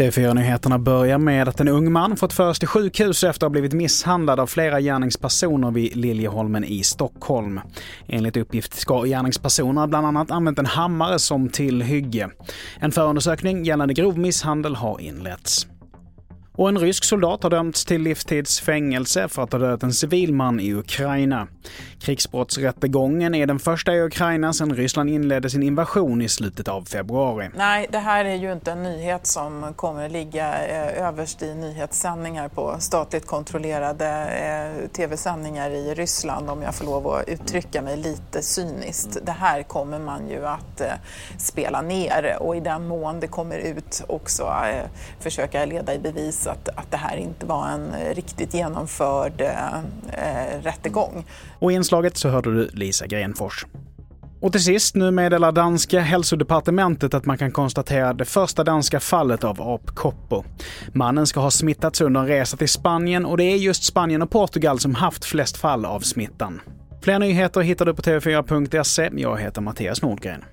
TV4-nyheterna börjar med att en ung man fått föras till sjukhus efter att ha blivit misshandlad av flera gärningspersoner vid Liljeholmen i Stockholm. Enligt uppgift ska gärningspersonerna bland annat använt en hammare som tillhygge. En förundersökning gällande grov misshandel har inletts. Och en rysk soldat har dömts till livstids fängelse för att ha dödat en civil man i Ukraina. Krigsbrottsrättegången är den första i Ukraina sedan Ryssland inledde sin invasion i slutet av februari. Nej, det här är ju inte en nyhet som kommer ligga eh, överst i nyhetssändningar på statligt kontrollerade eh, tv-sändningar i Ryssland om jag får lov att uttrycka mig lite cyniskt. Det här kommer man ju att eh, spela ner och i den mån det kommer ut också försöka leda i bevis att, att det här inte var en riktigt genomförd eh, rättegång. Och i inslaget så hörde du Lisa Grenfors. Och till sist, nu meddelar danska hälsodepartementet att man kan konstatera det första danska fallet av apkoppor. Mannen ska ha smittats under en resa till Spanien och det är just Spanien och Portugal som haft flest fall av smittan. Fler nyheter hittar du på tv4.se. Jag heter Mattias Nordgren.